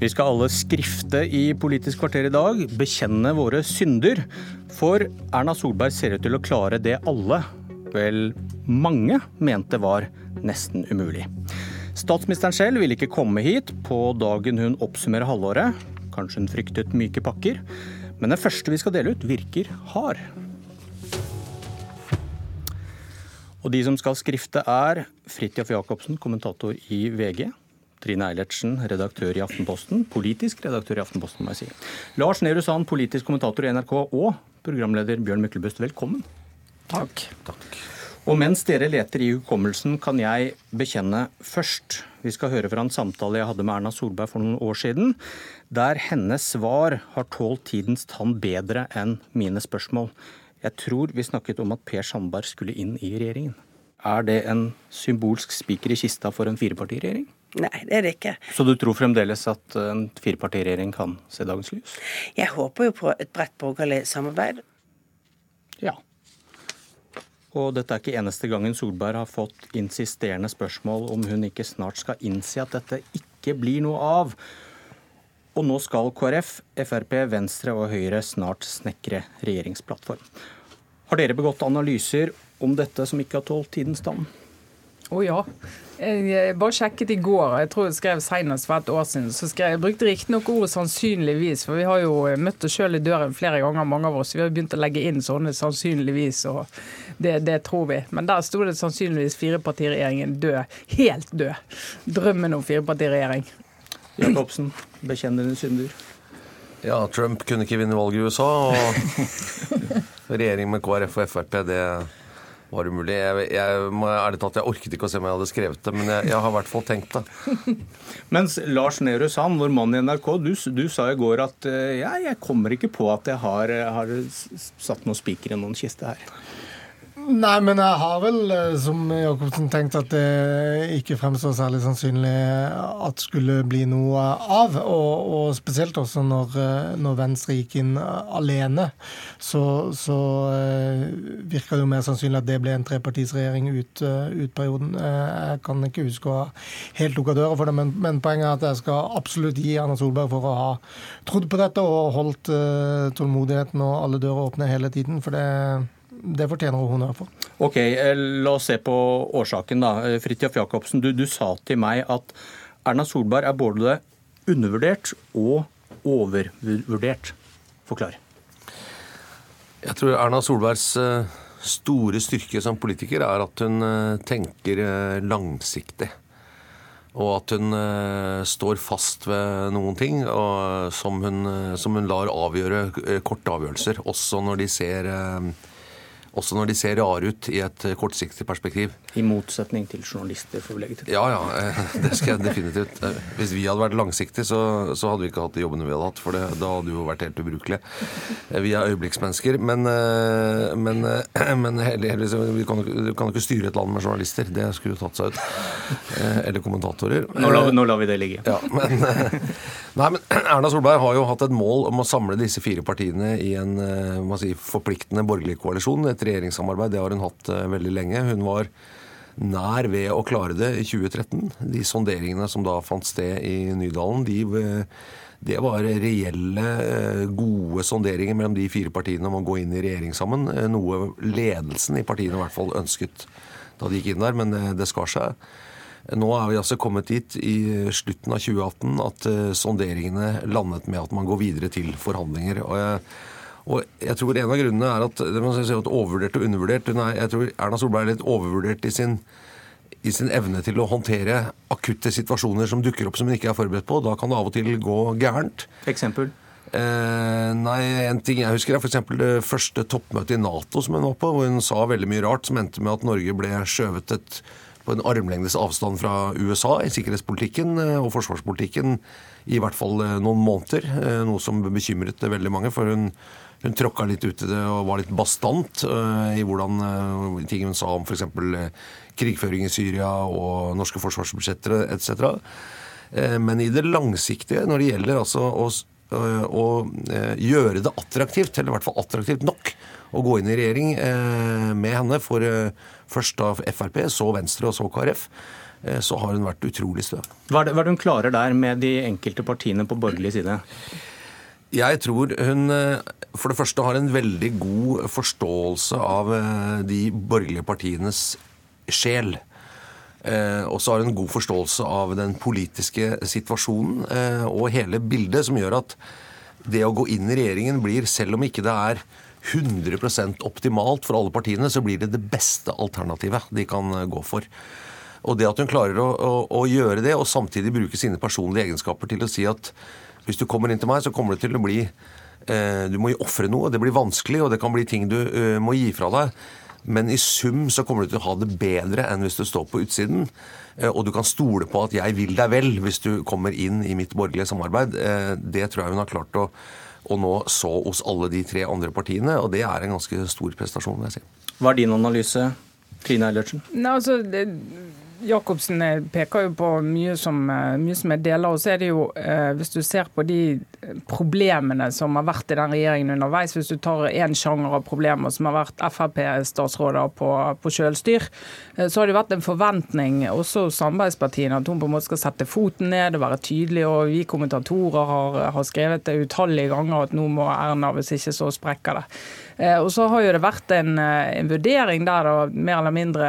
Vi skal alle skrifte i Politisk kvarter i dag, bekjenne våre synder. For Erna Solberg ser ut til å klare det alle, vel mange, mente var nesten umulig. Statsministeren selv ville ikke komme hit på dagen hun oppsummerer halvåret. Kanskje hun fryktet myke pakker. Men den første vi skal dele ut, virker hard. Og de som skal skrifte er Fridtjof Jacobsen, kommentator i VG. Trine Eilertsen, redaktør i Aftenposten. Politisk redaktør i Aftenposten, må jeg si. Lars Nehru Sand, politisk kommentator i NRK og programleder Bjørn Myklebust, velkommen. Takk. Takk. Og mens dere leter i hukommelsen, kan jeg bekjenne først. Vi skal høre fra en samtale jeg hadde med Erna Solberg for noen år siden, der hennes svar har tålt tidens tann bedre enn mine spørsmål. Jeg tror vi snakket om at Per Sandberg skulle inn i regjeringen. Er det en symbolsk spiker i kista for en firepartiregjering? Nei, det er det ikke. Så du tror fremdeles at en firepartiregjering kan se dagens lys? Jeg håper jo på et bredt borgerlig samarbeid. Ja. Og dette er ikke eneste gangen Solberg har fått insisterende spørsmål om hun ikke snart skal innse at dette ikke blir noe av. Og nå skal KrF, Frp, Venstre og Høyre snart snekre regjeringsplattform. Har dere begått analyser om dette som ikke har tålt tidens tann? Å oh, ja. Jeg bare sjekket i går, jeg tror jeg skrev senest for et år siden. så skrev, Jeg brukte riktignok ordet 'sannsynligvis', for vi har jo møtt oss sjøl i døren flere ganger, mange av oss. Vi har begynt å legge inn sånne 'sannsynligvis', og det, det tror vi. Men der sto det sannsynligvis firepartiregjeringen død. Helt død. Drømmen om firepartiregjering. Jacobsen, bekjennende synder. Ja, Trump kunne ikke vinne valget i USA, og regjering med KrF og Frp, det var umulig. Jeg, jeg ærlig talt, jeg orket ikke å se om jeg hadde skrevet det, men jeg, jeg har i hvert fall tenkt det. Mens Lars Nehru Sand, vår mann i NRK, du, du, sa i går at ja, jeg kommer ikke på at jeg har, har satt noen spiker i noen kiste her. Nei, men jeg har vel, eh, som Jacobsen, tenkt at det ikke fremstår særlig sannsynlig at skulle bli noe av. Og, og spesielt også når, eh, når, Venstre gikk inn alene, så, så uh, virka det jo mer sannsynlig at det ble en trepartisregjering ut, ut perioden. Jeg kan ikke huske å ha helt lukka døra for det, men, men, poenget er at jeg skal absolutt gi Erna Solberg for å ha trodd på dette og holdt tålmodigheten og alle dører åpne hele tiden. for det det fortjener hun honnør for. Ok, eh, La oss se på årsaken. da. Eh, Fridtjof Jacobsen, du, du, sa til meg at Erna Solberg er både undervurdert og overvurdert. Forklar. Jeg tror Erna Solbergs eh, store styrke som politiker er at hun tenker langsiktig. Og at hun står fast ved noen ting som hun, som, hun, lar avgjøre korte avgjørelser, også når de ser også når de ser rare ut i et kortsiktig perspektiv. I motsetning til journalister, får vi legge til. Ja, ja. Eh, det skal jeg definitivt. Eh, hvis vi hadde vært langsiktige, så, så hadde vi ikke hatt de jobbene vi hadde hatt. For det, da hadde vi jo vært helt ubrukelige. Eh, vi er øyeblikksmennesker. Men, men, men heldigvis, vi kan jo ikke styre et land med journalister. Det skulle jo tatt seg ut. Eller kommentatorer. Nå lar, nå lar vi det ligge. Ja, men, nei, men Erna Solberg har jo hatt et mål om å samle disse fire partiene i en si, forpliktende borgerlig koalisjon et regjeringssamarbeid. Det har hun hatt eh, veldig lenge. Hun var nær ved å klare det i 2013. De sonderingene som da fant sted i Nydalen, de, eh, det var reelle, eh, gode sonderinger mellom de fire partiene om å gå inn i regjering sammen. Noe ledelsen i partiene i hvert fall ønsket da de gikk inn der, men det skar seg. Nå er vi altså kommet dit i slutten av 2018 at sonderingene landet med at man går videre til forhandlinger. og jeg og jeg tror En av grunnene er at det man si at overvurdert og undervurdert. Er, jeg tror Erna Solberg er litt overvurdert i sin, i sin, evne til å håndtere akutte situasjoner som dukker opp som hun ikke er forberedt på. Da kan det av og til gå gærent. Eksempel? Eh, nei, en ting jeg husker er f.eks. det første toppmøtet i Nato som hun var på, hvor hun sa veldig mye rart som endte med at Norge ble skjøvet et, på en armlengdes avstand fra USA i sikkerhetspolitikken eh, og forsvarspolitikken i hvert fall eh, noen måneder. Eh, noe som bekymret veldig mange. for hun hun tråkka litt ut i det og var litt bastant uh, i hvordan ting hun sa om f.eks. Uh, krigføring i Syria og norske forsvarsbudsjetter etc. Men i det langsiktige, når det gjelder altså å, å gjøre det attraktivt, eller i hvert fall attraktivt nok, å gå inn i regjering med henne for først da Frp, så Venstre og så KrF, så har hun vært utrolig støv. Hva er, det, hva er det hun klarer der med de enkelte partiene på borgerlig side? Jeg tror hun for det første har en veldig god forståelse av de borgerlige partienes sjel. Eh, og så har hun en god forståelse av den politiske situasjonen eh, og hele bildet, som gjør at det å gå inn i regjeringen blir, selv om ikke det er 100% optimalt for alle partiene, så blir det det beste alternativet de kan eh, gå for. Og det at hun klarer å, å, å gjøre det, og samtidig bruke sine personlige egenskaper til å si at hvis du kommer inn til meg, så kommer det til å bli Du må jo ofre noe, det blir vanskelig, og det kan bli ting du må gi fra deg. Men i sum så kommer du til å ha det bedre enn hvis du står på utsiden. Eh, og du kan stole på at jeg vil deg vel hvis du kommer inn i mitt borgerlige samarbeid. Eh, det tror jeg hun har klart å, å nå så hos alle de tre andre partiene, og det er en ganske stor prestasjon, vil jeg si. Hva er din analyse, Trine Eilertsen? Nei, altså, det Jacobsen eh, peker jo på mye som, eh, mye som er deler. og så er det jo, eh, Hvis du ser på de problemene som har vært i den regjeringen underveis, hvis du tar én sjanger av problemer som har vært Frp-statsråder på, på kjølstyr, så har det vært en forventning også hos samarbeidspartiene at hun på en måte skal sette foten ned og være tydelig. og Vi kommentatorer har, har skrevet det utallige ganger at nå må Erna, hvis ikke så sprekker det. Og så har jo det vært en, en vurdering der da, mer eller mindre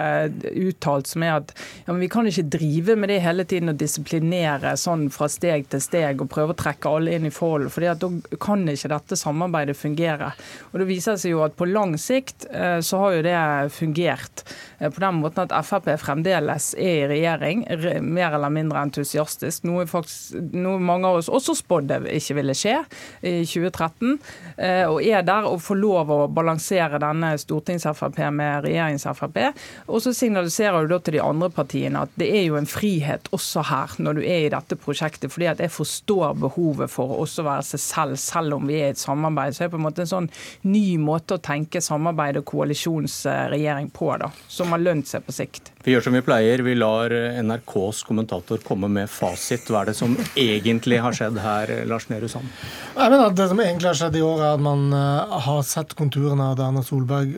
uttalt som er at ja, vi kan ikke drive med det hele tiden og disiplinere sånn fra steg til steg og prøve å trekke alle inn i forholdet. for da kan ikke dette samarbeidet fungere. Og Det viser seg jo at på lang sikt eh, så har jo det fungert. Eh, på den måten at Frp fremdeles er i regjering, mer eller mindre entusiastisk. Noe, faktisk, noe mange av oss også spådde ikke ville skje i 2013. Eh, og er der og får lov å balansere denne stortings-Frp med regjerings-Frp. Og så signaliserer du da til de andre partiene at det er jo en frihet også her når du er i dette prosjektet. fordi at jeg forstår behovet for å også være seg selv, selv om vi er i et samarbeid. Så er det på en måte en sånn ny måte å tenke samarbeid og koalisjonsregjering på, da, som har lønt seg på sikt. Vi gjør som vi pleier, vi lar NRKs kommentator komme med fasit. Hva er det som egentlig har skjedd her, Lars Nehru Sand? Jeg mener at Det som egentlig har skjedd i år, er at man eh, har sett konturene av Erna Solberg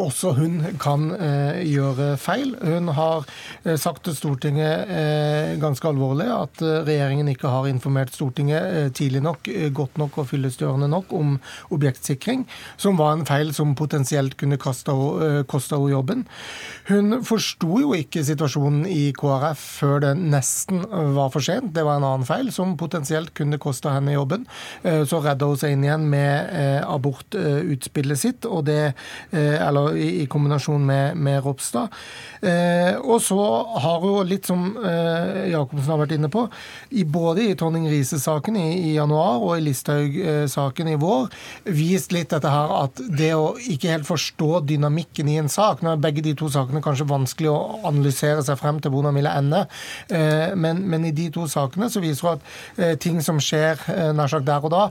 også hun kan eh, gjøre feil. Hun har eh, sagt til Stortinget eh, ganske alvorlig at eh, regjeringen ikke har informert Stortinget eh, tidlig nok, eh, godt nok og fyllestgjørende nok om objektsikring, som var en feil som potensielt kunne koste henne jobben. Hun forsto jo ikke situasjonen i KrF før det nesten var for sent. Det var en annen feil som potensielt kunne koste henne jobben. Så redda hun seg inn igjen med abortutspillet sitt, og det, eller i, kombinasjon med, med Ropstad. Eh, og så har hun, litt som eh, Jacobsen har vært inne på, både i Tonning Riise-saken i, januar og i Listhaug-saken i vår, vist litt dette her at det å ikke helt forstå dynamikken i en sak Nå er begge de to sakene kanskje vanskelig å analysere seg frem til hvordan ville ende, eh, men, men, i de to sakene så viser hun at eh, ting som skjer eh, nær sagt der og da,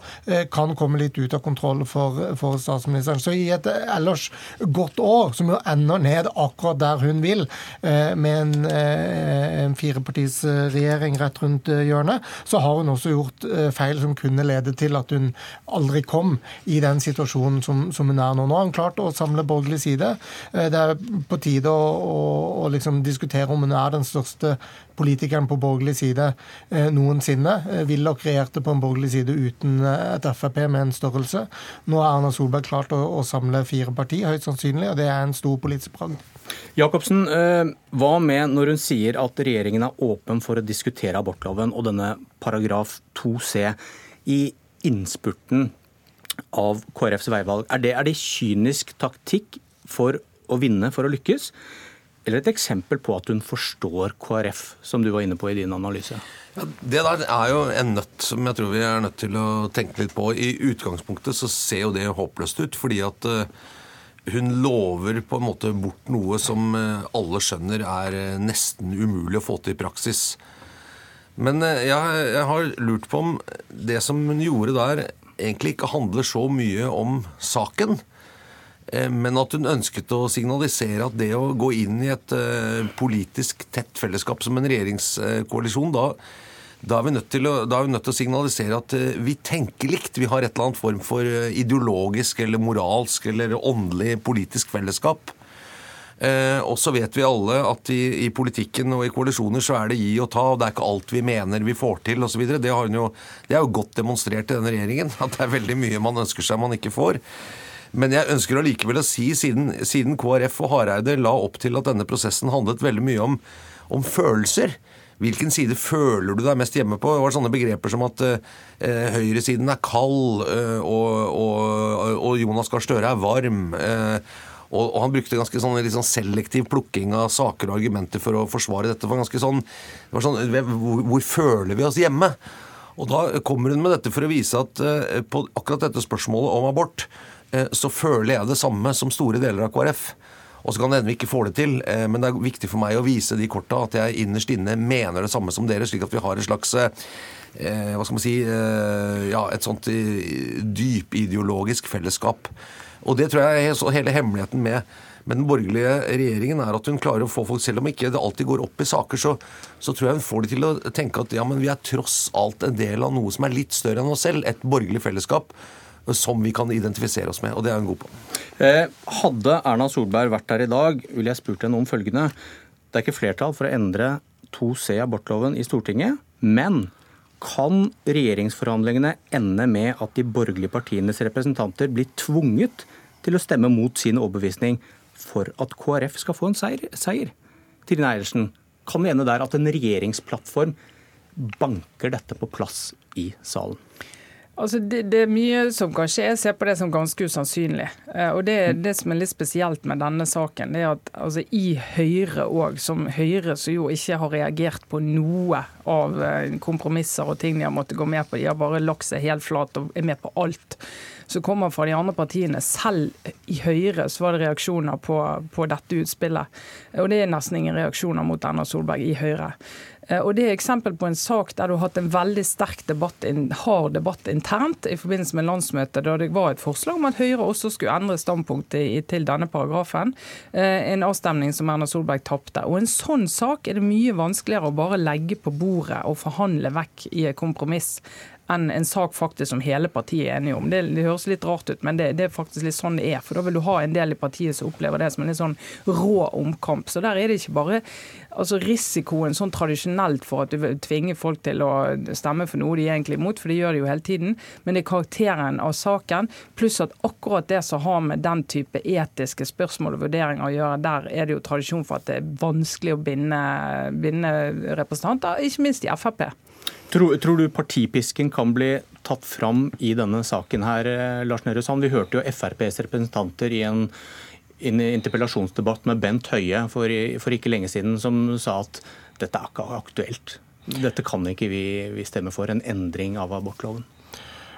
kan komme litt ut av kontroll for, for statsministeren. Så i et ellers godt år, som jo ender ned akkurat der hun vil, med en, en firepartisregjering rett rundt hjørnet, så har hun også gjort feil som kunne lede til at hun aldri kom i den situasjonen som, som hun er nå. Nå har hun klart å samle borgerlig side. Det er på tide å, å, å liksom diskutere om hun er den største politikeren på borgerlig side noensinne. Willoch regjerte på en borgerlig side uten et Frp med en størrelse. Nå har Erna Solberg klart å, å samle fire partier, høyt sannsynlig og det er en stor politisk bragd. Jacobsen, eh, hva med når hun sier at regjeringen er åpen for å diskutere abortloven og denne paragraf 2c i innspurten av KrFs veivalg? Er det, er det kynisk taktikk for å vinne, for å lykkes? Eller et eksempel på at hun forstår KrF, som du var inne på i din analyse? Ja, det der er jo en nøtt som jeg tror vi er nødt til å tenke litt på. I utgangspunktet så ser jo det håpløst ut, fordi at uh, hun lover på en måte bort noe som eh, alle skjønner er eh, nesten umulig å få til i praksis. Men eh, jeg, jeg har lurt på om det som hun gjorde der, egentlig ikke handler så mye om saken. Men at hun ønsket å signalisere at det å gå inn i et politisk tett fellesskap som en regjeringskoalisjon, da da er, å, da er vi nødt til å signalisere at uh, vi tenker likt. Vi har et eller annet form for ideologisk eller moralsk eller åndelig politisk fellesskap. Eh, og så vet vi alle at i, i, politikken og i koalisjoner så er det gi og ta, og det er ikke alt vi mener vi får til osv. Det, det er jo godt demonstrert i denne regjeringen, at det er veldig mye man ønsker seg man ikke får. Men jeg ønsker allikevel å si, siden, siden, KrF og Hareide la opp til at denne prosessen handlet veldig mye om, om følelser, Hvilken side føler du deg mest hjemme på? Det var sånne begreper som at eh, høyresiden er kald, eh, og, og, og, Jonas Gahr Støre er varm. Eh, og, han brukte ganske sånn, sånn selektiv plukking av saker og argumenter for å forsvare dette. For ganske sånn, det var sånn hvor, hvor føler vi oss hjemme? Og da kommer hun med dette for å vise at eh, på akkurat dette spørsmålet om abort, eh, så føler jeg det samme som store deler av KrF. Og så kan det hende vi ikke får det til, eh, men det er viktig for meg å vise de korta at jeg innerst inne mener det samme som dere, slik at vi har et slags eh, hva skal man si eh, ja, et sånt dypideologisk fellesskap. Og det tror jeg er hele hemmeligheten med, men den borgerlige regjeringen er at hun klarer å få folk, selv om ikke det alltid går opp i saker, så, så tror jeg hun får de til å tenke at ja, men vi er tross alt en del av noe som er litt større enn oss selv, et borgerlig fellesskap som vi kan identifisere oss med, og det er hun god på. Eh, hadde Erna Solberg vært der i dag, ville jeg spurt henne om følgende. Det er ikke flertall for å endre 2C abortloven i Stortinget, men kan regjeringsforhandlingene ende med at de borgerlige partienes representanter blir tvunget til å stemme mot sin overbevisning for at KrF skal få en seier? seier? Trine Eilertsen, kan vi ende der at en regjeringsplattform banker dette på plass i salen? Altså det, det, er mye som kan skje. Jeg ser på det som ganske usannsynlig. Eh, og det, det som er litt spesielt med denne saken, det er at altså, i Høyre òg, som Høyre som jo ikke har reagert på noe av eh, kompromisser og ting de har måttet gå med på, de har bare lagt seg helt flat og er med på alt som kommer fra de andre partiene. Selv i Høyre så var det reaksjoner på, på dette utspillet. Og det er nesten ingen reaksjoner mot Erna Solberg i Høyre. Eh, og Det er eksempel på en sak der du har hatt en veldig sterk debatt, en hard debatt internt i forbindelse med landsmøtet, da det var et forslag om at Høyre også skulle endre standpunktet til denne paragrafen. Eh, en avstemning som Erna Solberg tapte. Og En sånn sak er det mye vanskeligere å bare legge på bordet og forhandle vekk i et kompromiss enn en sak faktisk som hele partiet er enige om. Det, det høres litt rart ut, men det, det, er faktisk litt sånn det er. For da vil du ha en del i partiet som opplever det som en litt sånn rå omkamp. Så der er det ikke bare altså risikoen sånn tradisjonelt for at du vil tvinge folk til å stemme for noe de er egentlig imot, for det gjør de jo hele tiden, men det er karakteren av saken, pluss at akkurat det som har med den type etiske spørsmål og vurderinger å gjøre, der er det jo tradisjon for at det er vanskelig å binde, binde representanter, ikke minst i Frp. Tror, tror, du partipisken kan bli tatt fram i denne saken her, eh, Lars Nehru Sand? Vi hørte jo FrPs representanter i en, en interpellasjonsdebatt med Bent Høie for, for, ikke lenge siden som sa at dette er ikke aktuelt. Dette kan ikke vi, vi stemme for, en endring av abortloven.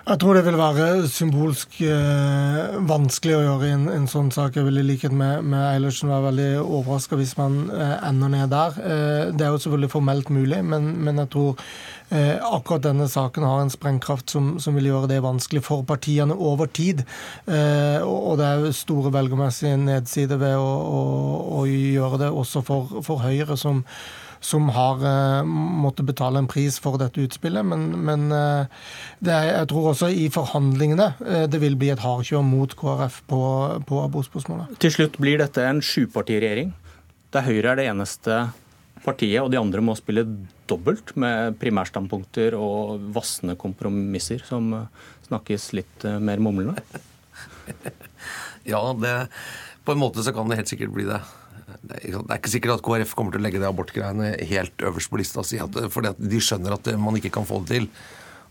Jeg tror det vil være symbolsk eh, vanskelig å gjøre i en, en, sånn sak. Jeg vil i likhet med, med Eilertsen være veldig overraska hvis man eh, ender ned der. Eh, det er jo selvfølgelig formelt mulig, men, men jeg tror eh, akkurat denne saken har en sprengkraft som, som, vil gjøre det vanskelig for partiene over tid. Eh, og, og, det er store velgermessige nedsider ved å, å, å, gjøre det, også for, for Høyre, som som har uh, måttet betale en pris for dette utspillet. Men, men uh, er, jeg tror også i forhandlingene uh, det vil bli et hardkjør mot KrF på, på abortspørsmålet. Til slutt blir dette en sjupartiregjering, der Høyre er det eneste partiet, og de andre må spille dobbelt med primærstandpunkter og vassende kompromisser, som snakkes litt mer mumlende? ja, det, på en måte så kan det helt sikkert bli det det er ikke sikkert at KrF kommer til å legge det abortgreiene helt øverst på lista si, fordi de skjønner at man ikke kan få det til.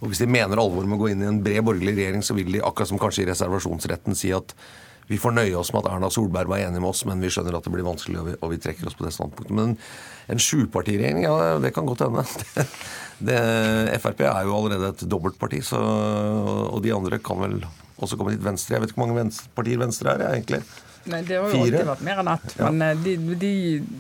Og Hvis de mener alvor med å gå inn i en bred borgerlig regjering, så vil de akkurat som kanskje i reservasjonsretten si at vi får nøye oss med at Erna Solberg var enig med oss, men vi skjønner at det blir vanskelig, og vi, og vi trekker oss på det standpunktet. Men en sjupartiregjering, ja, det kan godt hende. Det, Frp er jo allerede et dobbeltparti, så, og de andre kan vel også komme dit. venstre. Jeg vet ikke hvor mange partier venstre er, jeg, egentlig. Nei, Det har jo alltid vært mer enn ett. Ja. Men eh, de, de,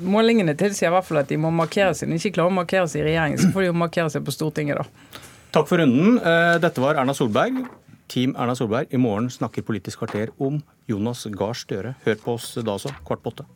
målingene tilsier i hvert fall at de må markere seg. Når de ikke klarer å markere seg i regjering, så får de jo markere seg på Stortinget, da. Takk for runden. Eh, dette var Erna Solberg. Team Erna Solberg. I morgen snakker Politisk kvarter om Jonas Gahr Støre. Hør på oss da også, kvart på åtte.